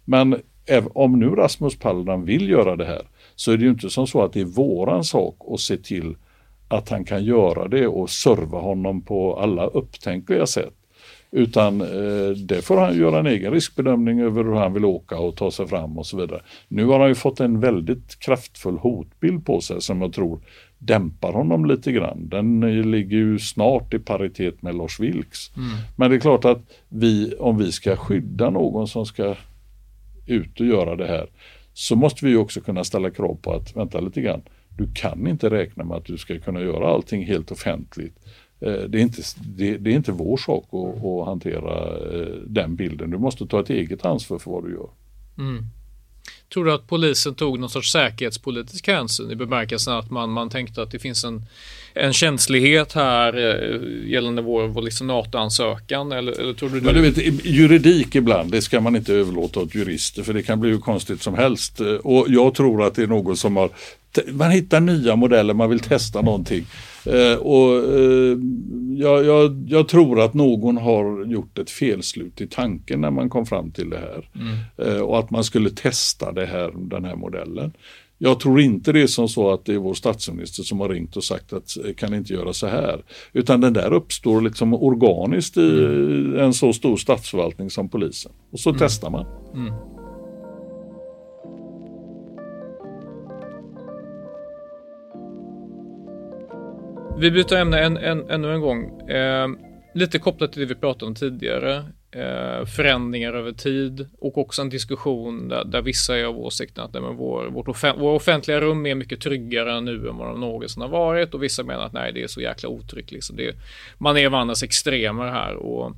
B: Men om nu Rasmus Paludan vill göra det här så är det ju inte som så att det är våran sak att se till att han kan göra det och serva honom på alla upptänkliga sätt. Utan eh, det får han göra en egen riskbedömning över hur han vill åka och ta sig fram och så vidare. Nu har han ju fått en väldigt kraftfull hotbild på sig som jag tror dämpar honom lite grann. Den ligger ju snart i paritet med Lars Vilks. Mm. Men det är klart att vi, om vi ska skydda någon som ska ut och göra det här så måste vi också kunna ställa krav på att, vänta lite grann, du kan inte räkna med att du ska kunna göra allting helt offentligt Eh, det är, inte, det, det är inte vår sak att, att hantera eh, den bilden. Du måste ta ett eget ansvar för vad du gör. Mm.
A: Tror du att polisen tog någon sorts säkerhetspolitisk hänsyn i bemärkelsen att man, man tänkte att det finns en, en känslighet här eh, gällande vår, vår liksom NATO-ansökan? Eller, eller tror du,
B: Men du vet, juridik ibland, det ska man inte överlåta åt jurister för det kan bli hur konstigt som helst. Och jag tror att det är någon som har man hittar nya modeller, man vill testa någonting. Eh, och, eh, jag, jag, jag, tror att någon har gjort ett felslut i tanken när man kom fram till det här. Mm. Eh, och att man skulle testa det här, den här modellen. Jag tror inte det är som så att det är vår statsminister som har ringt och sagt att eh, kan inte göra så här. Utan den där uppstår liksom organiskt i mm. en så stor statsförvaltning som polisen. Och så mm. testar man.
A: Vi byter ämne en, en, ännu en gång. Eh, lite kopplat till det vi pratade om tidigare. Eh, förändringar över tid och också en diskussion där, där vissa är av åsikten att nej, men vår, vårt offen, våra offentliga rum är mycket tryggare nu än vad de någonsin har varit och vissa menar att nej, det är så jäkla otryggt. Liksom. Det, man är varandras extremer här och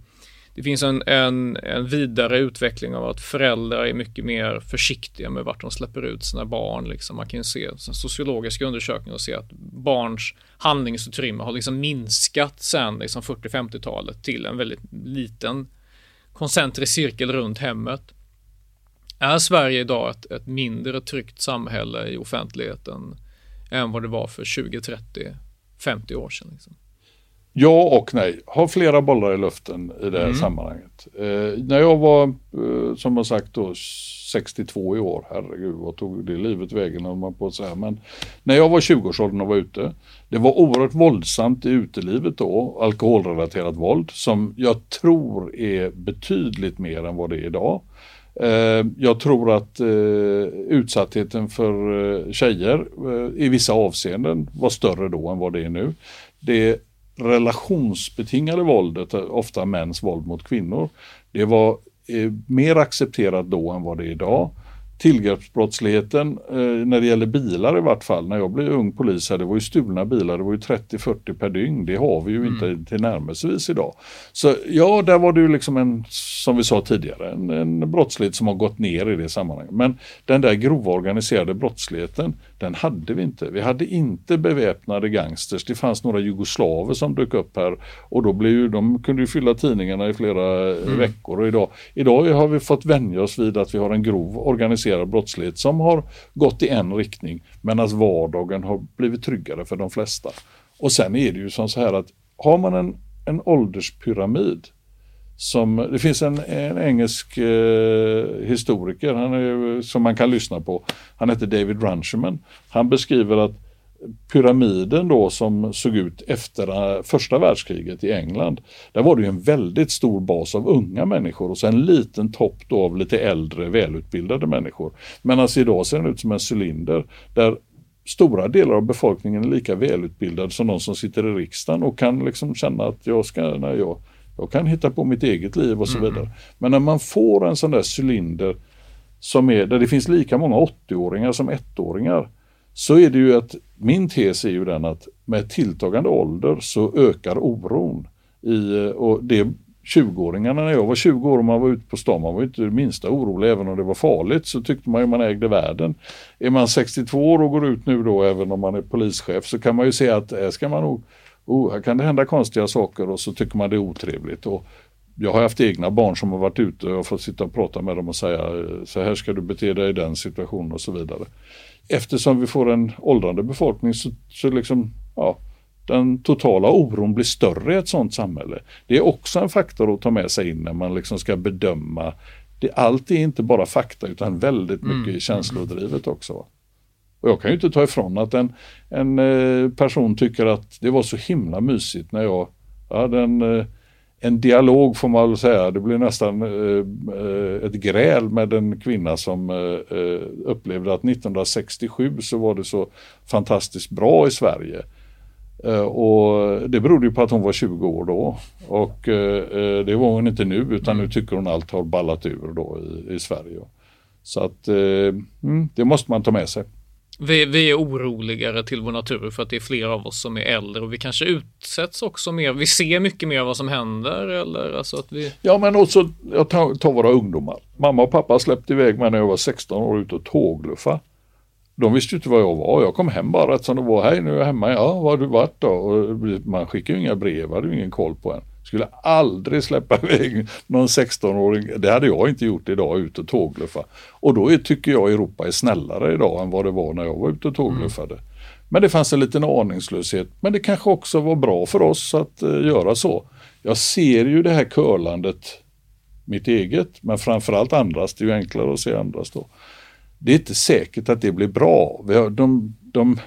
A: det finns en, en, en, vidare utveckling av att föräldrar är mycket mer försiktiga med vart de släpper ut sina barn. Liksom. Man kan se sociologiska undersökningar och se att barns handlingsutrymme har liksom minskat sedan liksom 40-50-talet till en väldigt liten koncentrisk cirkel runt hemmet. Är Sverige idag ett, ett mindre tryggt samhälle i offentligheten än vad det var för 20, 30, 50 år sedan? Liksom?
B: Ja och nej. Har flera bollar i luften i det här mm. sammanhanget. Eh, när jag var, eh, som jag sagt då, 62 i år, herregud vad tog det livet vägen om man på att säga. Men när jag var 20-årsåldern och var ute, det var oerhört våldsamt i utelivet då, alkoholrelaterat våld, som jag tror är betydligt mer än vad det är idag. Eh, jag tror att eh, utsattheten för eh, tjejer eh, i vissa avseenden var större då än vad det är nu. Det relationsbetingade våldet, ofta mäns våld mot kvinnor, det var eh, mer accepterat då än vad det är idag tillgreppsbrottsligheten eh, när det gäller bilar i vart fall. När jag blev ung polis här, det var ju stulna bilar, det var ju 30-40 per dygn. Det har vi ju mm. inte tillnärmelsevis idag. Så ja, där var det ju liksom en, som vi sa tidigare, en, en brottslighet som har gått ner i det sammanhanget. Men den där grova organiserade brottsligheten, den hade vi inte. Vi hade inte beväpnade gangsters. Det fanns några jugoslaver som dök upp här och då blev ju, de kunde ju fylla tidningarna i flera mm. veckor. Och idag, idag har vi fått vänja oss vid att vi har en grov organiserad organiserad brottslighet som har gått i en riktning men att vardagen har blivit tryggare för de flesta. Och sen är det ju som så här att har man en, en ålderspyramid som, det finns en, en engelsk eh, historiker han är, som man kan lyssna på. Han heter David Runciman. Han beskriver att pyramiden då som såg ut efter eh, första världskriget i England. Där var det en väldigt stor bas av unga människor och sen en liten topp då av lite äldre välutbildade människor. Men alltså idag ser den ut som en cylinder där stora delar av befolkningen är lika välutbildad som de som sitter i riksdagen och kan liksom känna att jag ska, nej, jag, jag kan hitta på mitt eget liv och så mm. vidare. Men när man får en sån där cylinder som är, där det finns lika många 80-åringar som ettåringar så är det ju att min tes är ju den att med tilltagande ålder så ökar oron. I, och det 20-åringarna när jag var 20 år och man var ute på stan, man var inte det minsta orolig även om det var farligt så tyckte man ju man ägde världen. Är man 62 år och går ut nu då även om man är polischef så kan man ju se att här ska man nog, oh, här kan det hända konstiga saker och så tycker man det är otrevligt. Och jag har haft egna barn som har varit ute och fått sitta och prata med dem och säga eh, så här ska du bete dig i den situationen och så vidare eftersom vi får en åldrande befolkning så, så liksom, ja, den totala oron blir större i ett sådant samhälle. Det är också en faktor att ta med sig in när man liksom ska bedöma. Det, allt är inte bara fakta utan väldigt mycket mm. känslodrivet också. Och jag kan ju inte ta ifrån att en, en eh, person tycker att det var så himla mysigt när jag hade en eh, en dialog får man väl säga. Det blev nästan eh, eh, ett gräl med en kvinna som eh, eh upplevde att 1967 så var det så fantastiskt bra i Sverige. Eh, och det berodde ju på att hon var 20 år då. Och eh, eh, det var hon inte nu utan nu tycker hon allt har ballat ur då i, i Sverige. Så att mm, det måste man ta med sig.
A: Vi, vi, är oroligare till vår natur för att det är fler av oss som är äldre och vi kanske utsätts också mer. Vi ser mycket mer vad som händer eller alltså att vi.
B: Ja men också, jag tar, tar våra ungdomar. Mamma och pappa släppte iväg mig när jag var 16 år ut och tågluffa. De visste ju inte var jag var. Jag kom hem bara rätt som det var. Hej nu är jag hemma. Ja, var har du varit då? Och man skickar ju inga brev, hade ju ingen koll på en. Skulle aldrig släppa iväg någon 16-åring, det hade jag inte gjort idag, ut och tågluffa. Och då är, tycker jag Europa är snällare idag än vad det var när jag var ute och tågluffade. Mm. Men det fanns en liten aningslöshet, men det kanske också var bra för oss att uh, göra så. Jag ser ju det här curlandet, mitt eget, men framförallt andras, det är ju enklare att se andras då. Det är inte säkert att det blir bra. Vi har, de, de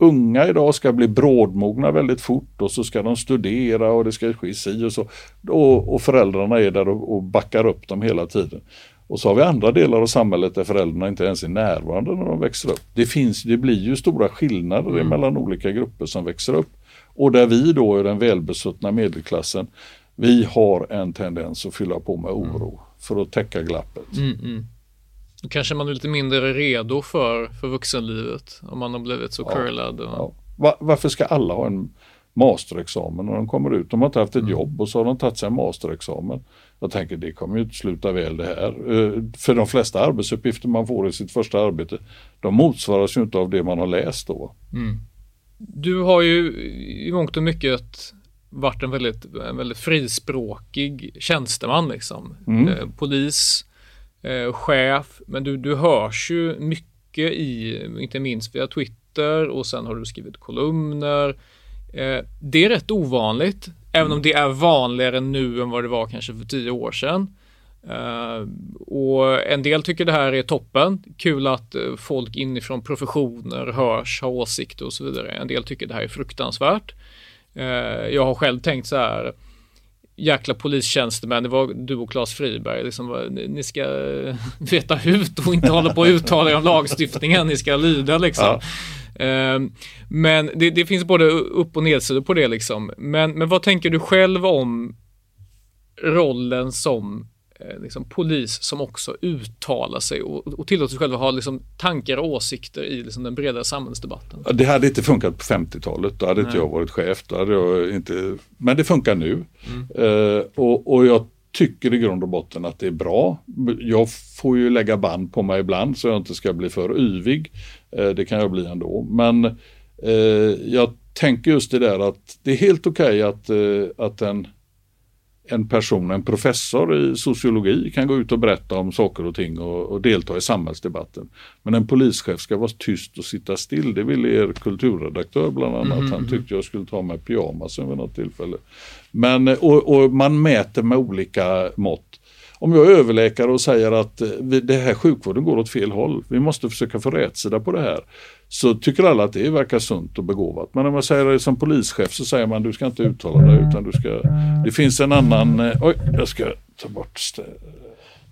B: unga idag ska bli brådmogna väldigt fort och så ska de studera och det ska ske si och så. Och, och föräldrarna är där och, och backar upp dem hela tiden. Och så har vi andra delar av samhället där föräldrarna inte ens är närvarande när de växer upp. Det, finns, det blir ju stora skillnader mm. mellan olika grupper som växer upp. Och där vi då i den välbesuttna medelklassen, vi har en tendens att fylla på med oro mm. för att täcka glappet.
A: Mm, mm. Då kanske man är lite mindre redo för, för vuxenlivet om man har blivit så ja, curlad. Och... Ja.
B: Var, varför ska alla ha en masterexamen när de kommer ut? De har inte haft ett mm. jobb och så har de tagit sig en masterexamen. Jag tänker det kommer ju inte sluta väl det här. Eh, för de flesta arbetsuppgifter man får i sitt första arbete, de motsvaras ju inte av det man har läst då. Mm.
A: Du har ju i mångt och mycket varit en väldigt, en väldigt frispråkig tjänsteman liksom. Mm. Eh, polis, eh, chef, men du, du hörs ju mycket i, inte minst via Twitter och sen har du skrivit kolumner. Eh, det är rätt ovanligt, även om det är vanligare nu än vad det var kanske för tio år sedan. Uh, och en del tycker det här är toppen. Kul att uh, folk inifrån professioner hörs, har åsikter och så vidare. En del tycker det här är fruktansvärt. Uh, jag har själv tänkt så här jäkla polistjänstemän, det var du och Claes Friberg, liksom, ni ska veta ut och inte hålla på och uttala er om lagstiftningen, ni ska lyda liksom. Ja. Uh, men det, det, finns både upp och nedsidor på det liksom. Men, men vad tänker du själv om rollen som liksom, polis som också uttalar sig och, och tillåter sig själva ha liksom, tankar och åsikter i liksom, den bredare samhällsdebatten.
B: Det hade inte funkat på 50-talet, då hade Nej. inte jag varit chef. Då hade jag inte, men det funkar nu. Mm. Uh, och, och jag tycker i grund och botten att det är bra. Jag får ju lägga band på mig ibland så jag inte ska bli för yvig. Uh, det kan jag bli ändå. Men uh, jag tänker just det där att det är helt okej okay att, att en en person, en professor i sociologi kan gå ut och berätta om saker och ting och, och, delta i samhällsdebatten. Men en polischef ska vara tyst och sitta still. Det ville er kulturredaktör bland annat. Mm. Han tyckte jag skulle ta med pyjamasen vid något tillfälle. Men, och, och man mäter med olika mått om jag är överläkare och säger att eh, det här sjukvården går åt fel håll, vi måste försöka få rätsida på det här, så tycker alla att det verkar sunt och begåvat. Men om jag säger det som polischef så säger man du ska inte uttala dig utan du ska, det finns en annan, eh, oj jag ska ta bort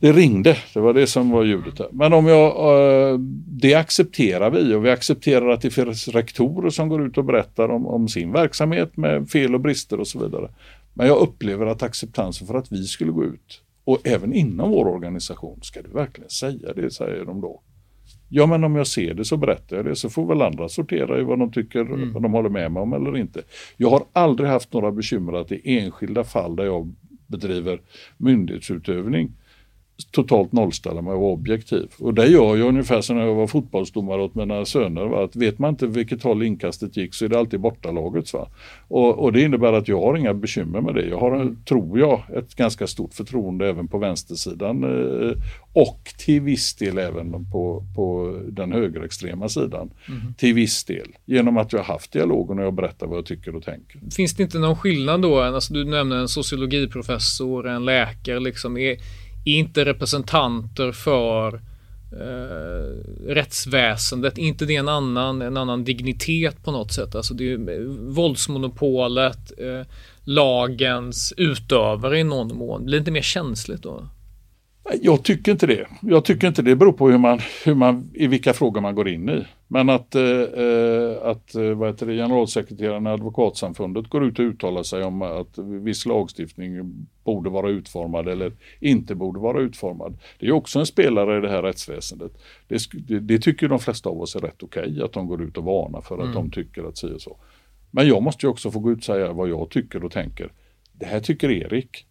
B: det ringde, det var det som var ljudet där. Men om jag, eh, det accepterar vi och vi accepterar att det finns rektorer som går ut och berättar om, om sin verksamhet med fel och brister och så vidare. Men jag upplever att acceptansen för att vi skulle gå ut och även inom vår organisation, ska du verkligen säga det, säger de då. Ja, men om jag ser det så berättar jag det, så får väl andra sortera i vad de tycker, mm. vad de håller med mig om eller inte. Jag har aldrig haft några bekymmer att i enskilda fall där jag bedriver myndighetsutövning totalt nollställa mig och vara objektiv. Och det gör jag ungefär som när jag var fotbollsdomare åt mina söner. Va? Att vet man inte vilket håll inkastet gick så är det alltid bortalagets. Va? Och, och det innebär att jag har inga bekymmer med det. Jag har, tror jag, ett ganska stort förtroende även på vänstersidan eh, och till viss del även på, på den högerextrema sidan. Mm. Till viss del. Genom att jag har haft dialogen och jag berättar vad jag tycker och tänker.
A: Finns det inte någon skillnad då? Alltså, du nämner en sociologiprofessor, en läkare. Liksom. Är, inte representanter för eh, rättsväsendet, inte det en annan, en annan dignitet på något sätt. Alltså det är våldsmonopolet, eh, lagens utövare i någon mån. Blir det inte mer känsligt då?
B: Jag tycker inte det. Jag tycker inte det. Det beror på hur man, hur man, i vilka frågor man går in i. Men att, eh, eh att eh, vad heter det, generalsekreteraren i Advokatsamfundet går ut och uttalar sig om att viss lagstiftning borde vara utformad eller inte borde vara utformad. Det är också en spelare i det här rättsväsendet. Det, det, det tycker de flesta av oss är rätt okej, okay, att de går ut och varnar för att mm. de tycker att si och så. Men jag måste ju också få gå ut och säga vad jag tycker och tänker. Det här tycker Erik.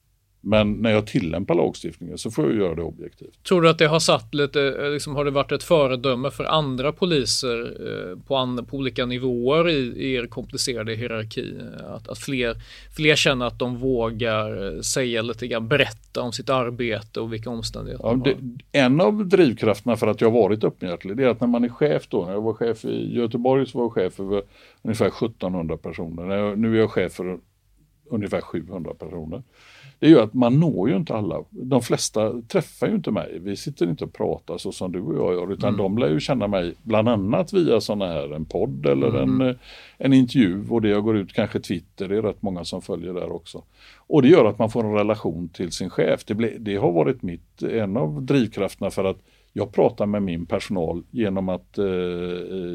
B: Men när jag tillämpar lagstiftningen så får jag göra det objektivt.
A: Tror du att det har satt lite, eh, liksom, har det varit ett föredöme för andra poliser eh, på, an, på olika nivåer i, i er komplicerade hierarki? Att, att fler, fler känner att de vågar eh, säga lite grann, berätta om sitt arbete och vilka omständigheter ja,
B: det, En av drivkrafterna för att jag varit öppenhjärtig, det är att när man är chef då, när jag var chef i Göteborg så var jag chef över ungefär 1700 personer. Nu är jag chef för ungefär 700 personer det är ju att man når ju inte alla. De flesta träffar ju inte mig. Vi sitter inte och pratar så som du och jag gör utan mm. de lär ju känna mig bland annat via sådana här, en podd eller mm. en, en intervju och det jag går ut, kanske Twitter, det är rätt många som följer där också. Och det gör att man får en relation till sin chef. Det, ble, det har varit mitt, en av drivkrafterna för att jag pratar med min personal genom att eh,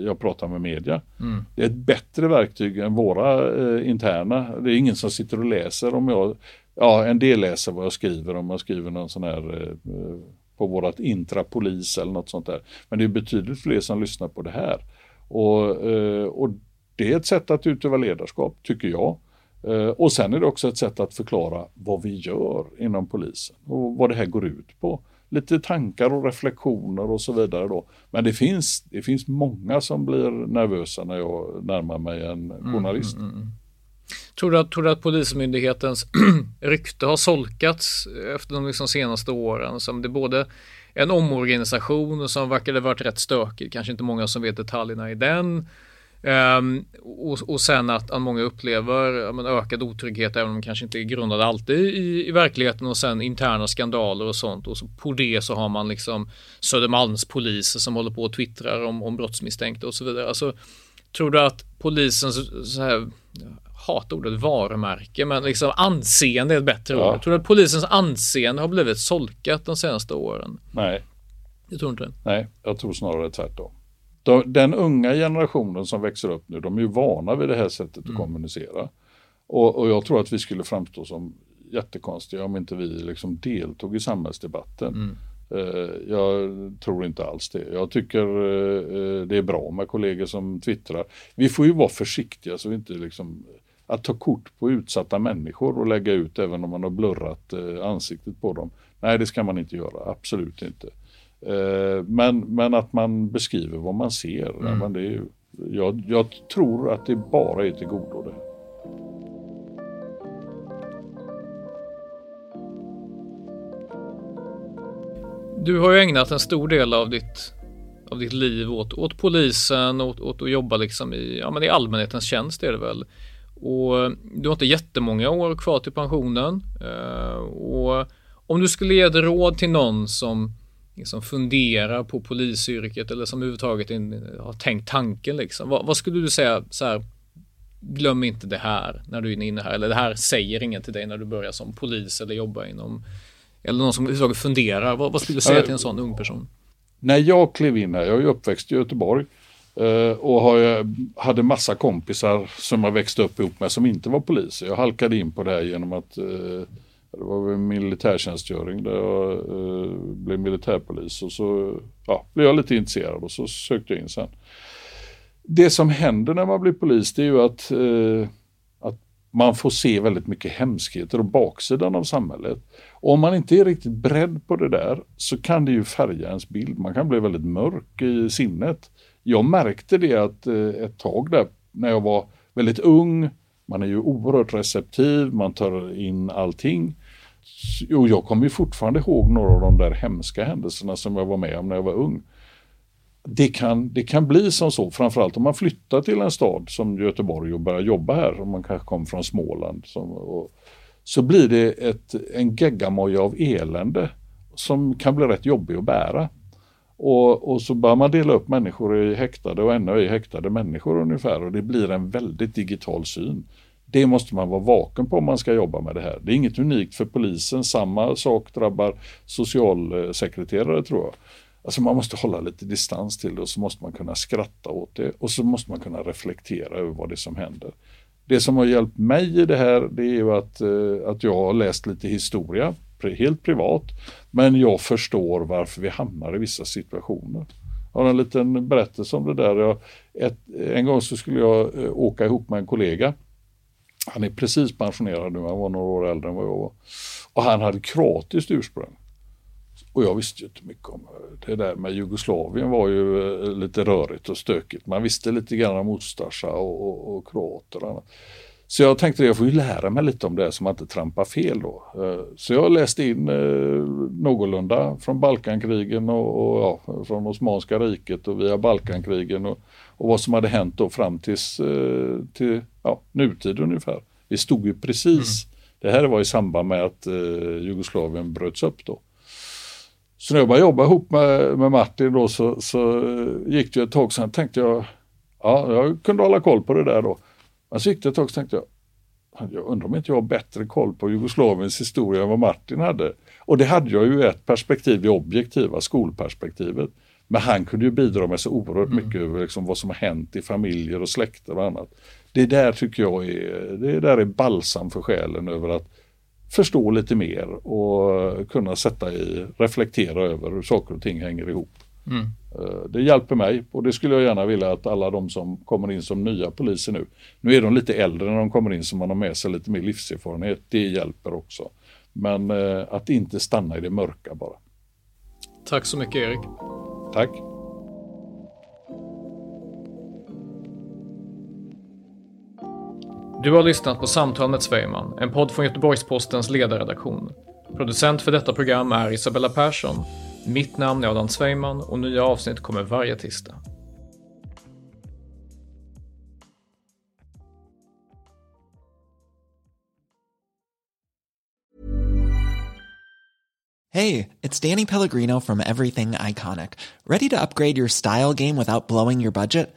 B: jag pratar med media. Mm. Det är ett bättre verktyg än våra eh, interna. Det är ingen som sitter och läser om jag ja, en del läser vad jag skriver om jag skriver någon sån här eh, på vårat intrapolis eller något sånt där. Men det är betydligt fler som lyssnar på det här. Och, eh, och det är ett sätt att utöva ledarskap, tycker jag. Eh, och sen är det också ett sätt att förklara vad vi gör inom polisen och vad det här går ut på. Lite tankar och reflektioner och så vidare då. Men det finns, det finns många som blir nervösa när jag närmar mig en mm, journalist. Mm, mm, mm.
A: Tror du att, tror du att Polismyndighetens rykte har solkats efter de liksom senaste åren? Som det både en omorganisation som verkade varit rätt stökig, kanske inte många som vet detaljerna i den. Um, och, och sen att, att många upplever ja, men, ökad otrygghet även om de kanske inte är grundade alltid i, i verkligheten och sen interna skandaler och sånt och så på det så har man liksom Södermalmspoliser som håller på och twittrar om, om brottsmisstänkta och så vidare. Alltså, tror du att Polisens så här, hatar ordet varumärke, men liksom anseende är ett bättre ja. ord. Jag tror att polisens anseende har blivit solkat de senaste åren.
B: Nej.
A: Jag tror inte det.
B: Nej, jag tror snarare tvärtom. den unga generationen som växer upp nu, de är ju vana vid det här sättet mm. att kommunicera. Och, och, jag tror att vi skulle framstå som jättekonstiga om inte vi liksom deltog i samhällsdebatten. Mm. Uh, jag tror inte alls det. Jag tycker uh, det är bra med kollegor som twittrar. Vi får ju vara försiktiga så vi inte liksom att ta kort på utsatta människor och lägga ut även om man har blurrat eh, ansiktet på dem. Nej, det ska man inte göra, absolut inte. Eh, men, men att man beskriver vad man ser. Mm. Men det är, jag, jag tror att det bara är till godo det.
A: Du har ju ägnat en stor del av ditt, av ditt liv åt, åt polisen, åt, åt att jobba liksom i, ja, men i allmänhetens tjänst är det väl. Och du har inte jättemånga år kvar till pensionen. Eh, och om du skulle ge ett råd till någon som liksom funderar på polisyrket eller som överhuvudtaget har tänkt tanken liksom. Vad, vad, skulle du säga så här? Glöm inte det här när du är inne här eller det här säger ingen till dig när du börjar som polis eller jobbar inom eller någon som överhuvudtaget funderar. Vad, vad skulle du säga till en sån ung person?
B: När jag klev in här, jag är uppväxt i Göteborg Eh, och har, hade massa kompisar som jag växte upp ihop med som inte var poliser. Jag halkade in på det här genom att eh, det var väl militärtjänstgöring där jag eh, blev militärpolis och så ja, blev jag lite intresserad och så sökte jag in sen. Det som händer när man blir polis det är ju att, eh, att man får se väldigt mycket hemskheter och baksidan av samhället. Och om man inte är riktigt beredd på det där så kan det ju färga ens bild. Man kan bli väldigt mörk i sinnet jag märkte det att eh, ett tag där när jag var väldigt ung, man är ju oerhört receptiv, man tar in allting. Och jag kommer ju fortfarande ihåg några av de där hemska händelserna som jag var med om när jag var ung. Det kan, det kan bli som så, framförallt om man flyttar till en stad som Göteborg och börjar jobba här, om man kanske kommer från Småland. Som, och, så blir det ett, en geggamoja av elände som kan bli rätt jobbig att bära. Och, och, så börjar man dela upp människor i häktade och ännu i häktade människor ungefär och det blir en väldigt digital syn. Det måste man vara vaken på om man ska jobba med det här. Det är inget unikt för polisen, samma sak drabbar socialsekreterare tror jag. Alltså man måste hålla lite distans till det och så måste man kunna skratta åt det och så måste man kunna reflektera över vad det är som händer. Det som har hjälpt mig i det här det är ju att, eh, att jag har läst lite historia, helt privat, men jag förstår varför vi hamnar i vissa situationer. Jag har en liten berättelse om det där. Jag, ett, en gång så skulle jag eh, åka ihop med en kollega. Han är precis pensionerad nu, han var några år äldre än vad jag var. Och han hade kroatiskt ursprung. Och jag visste ju inte mycket om eh, det där med Jugoslavien var ju eh, lite rörigt och stökigt. Man visste lite grann om Ustasja och, och, och kroater och annat. Så jag tänkte att jag får ju lära mig lite om det så man inte trampar fel då. Eh, så jag läste in eh, någorlunda från Balkankrigen och, och ja, från Osmanska riket och via Balkankrigen och, och vad som hade hänt då fram tills till ja, nutid ungefär. Vi stod ju precis, mm. det här var i samband med att Jugoslavien bröts upp då. Så när jag började jobba ihop med, med Martin då så, så gick det ett tag sen tänkte jag, ja jag kunde hålla koll på det där då. Gick det ett tag så tänkte jag, jag undrar om inte jag har bättre koll på Jugoslaviens historia än vad Martin hade. Och det hade jag ju ett perspektiv, det objektiva skolperspektivet. Men han kunde ju bidra med så oerhört mm. mycket över liksom vad som har hänt i familjer och släkter och annat. Det där tycker jag är, det där är balsam för själen över att förstå lite mer och kunna sätta i, reflektera över hur saker och ting hänger ihop. Mm. Eh, det hjälper mig och det skulle jag gärna vilja att alla de som kommer in som nya poliser nu, nu är de lite äldre när de kommer in så man har med sig lite mer livserfarenhet, det hjälper också. Men eh, att inte stanna i det mörka bara.
A: Tack så mycket Erik.
B: Tack.
A: Du har lyssnat på Samtal med Zweiman, en podd från Göteborgs-Postens ledarredaktion. Producent för detta program är Isabella Persson. Mitt namn är Adam Zweiman och nya avsnitt kommer varje tisdag.
C: Hey, it's Danny Pellegrino from Everything Iconic. Ready to upgrade your style game without blowing your budget?